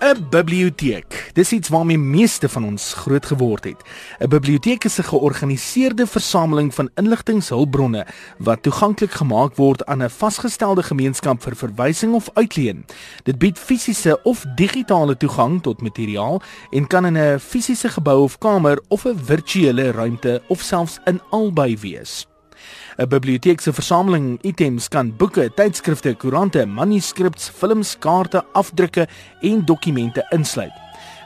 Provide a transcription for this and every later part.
'n Biblioteek. Dis iets waarmee meeste van ons groot geword het. 'n Biblioteek is 'n georganiseerde versameling van inligtinghulpbronne wat toeganklik gemaak word aan 'n vasgestelde gemeenskap vir verwysing of uitleen. Dit bied fisiese of digitale toegang tot materiaal en kan in 'n fisiese gebou of kamer of 'n virtuele ruimte of selfs in albei wees. 'n Biblioteek se versameling items kan boeke, tydskrifte, koerante, manuskripte, films, kaarte, afdrukke en dokumente insluit.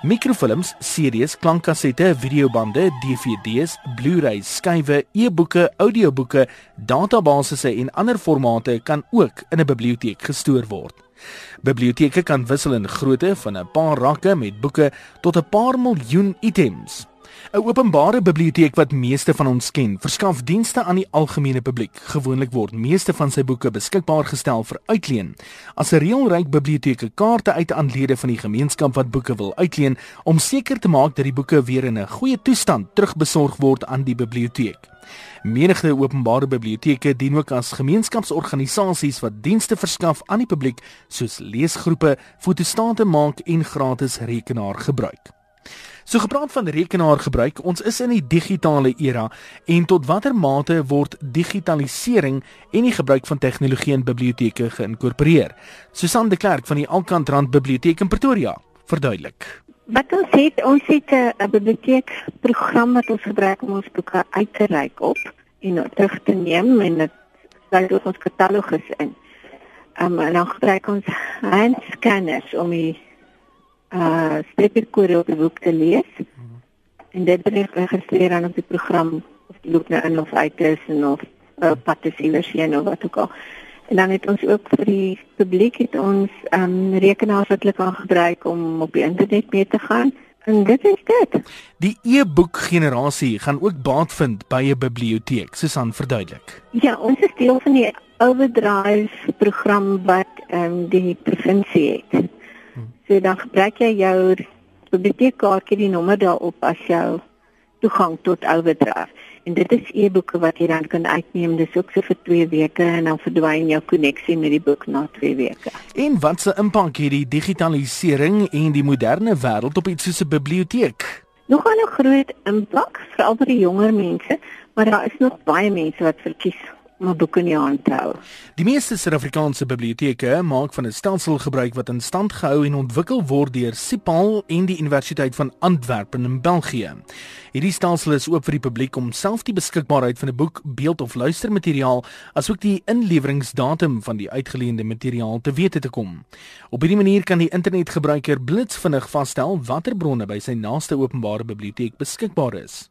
Mikrofilms, CD's, klankkassette, videobande, DVD's, Blu-rays, skywe, e-boeke, audioboeke, databasisse en ander formate kan ook in 'n biblioteek gestoor word. Biblioteke kan wissel in grootte van 'n paar rakke met boeke tot 'n paar miljoen items. 'n Openbare biblioteek wat meeste van ons ken, verskaf dienste aan die algemene publiek. Gewoonlik word meeste van sy boeke beskikbaar gestel vir uitleen. As 'n reëlryk biblioteek kaarte uit aan lede van die gemeenskap wat boeke wil uitleen om seker te maak dat die boeke weer in 'n goeie toestand terugbesorg word aan die biblioteek. Menige openbare biblioteke dien ook as gemeenskapsorganisasies wat dienste verskaf aan die publiek soos leesgroepe, fotostate maak en gratis rekenaar gebruik. So gepraat van rekenaar gebruik, ons is in die digitale era en tot watter mate word digitalisering en die gebruik van tegnologie in biblioteke geïnkorporeer? Susan de Klerk van die Alkantrand Biblioteek in Pretoria verduidelik. Wat ons het, ons het 'n biblioteek program wat ons gebruik om ons boeke uit te reik op en terug te neem en dit sluit ons katalogus in. Um, en dan gebruik ons handscanners om die uh streepkode op die boek te lees. Hmm. En dit word geregistreer aan op die program of die boek nou in of uit is en of uh, pad sien as jy nou wat ook al. En dan het ons ook vir die publiek het ons um rekenaars wat hulle kan gebruik om op die internet mee te gaan. En dit is dit. Die e-boek generasie gaan ook baat vind by 'n biblioteek, Susan verduidelik. Ja, ons is deel van die Overdrive program wat ehm um, die provinsie het. So dan gebruik jy jou biblioteekkaartjie die nommer daarop as jou toegang tot overdraft. En dit is e-boeke wat jy dan kan uitneem dis ook so vir 2 weke en dan verdwyn jou koneksie met die boek na 2 weke. En wat se impak het die digitalisering en die moderne wêreld op iets soos 'n biblioteek? Nog 'n groot impak veral vir die jonger mense, maar daar is nog baie mense wat verkies om 'n boek in die hand te hou. Die meeste Suid-Afrikaanse biblioteke maak van 'n stelsel gebruik wat in stand gehou en ontwikkel word deur SIPAL en die Universiteit van Antwerpen in België. Hierdie stelsel is oop vir die publiek om self die beskikbaarheid van 'n boek, beeld of luistermateriaal, asook die inleweringsdatum van die uitgeleende materiaal te wete te kom. Op hierdie manier kan die internetgebruiker blitsvinnig vasstel watter bronne by sy naaste openbare biblioteek beskikbaar is.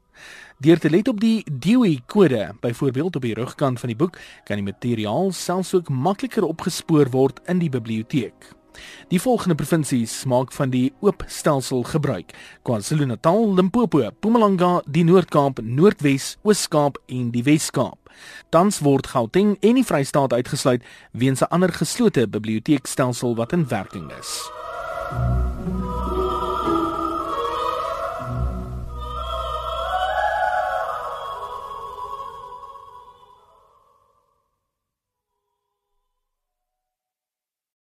Deur te let op die Dewey kode, byvoorbeeld op die rugkant van die boek, kan die materiaal selfs ook makliker opgespoor word in die biblioteek. Die volgende provinsies maak van die oop stelsel gebruik: KwaZulu-Natal, Limpopo, Mpumalanga, die Noord-Kaap, Noordwes, Oos-Kaap en die Wes-Kaap. Tans word Gauteng en die Vrystaat uitgesluit weens 'n ander geslote biblioteekstelsel wat in werking is.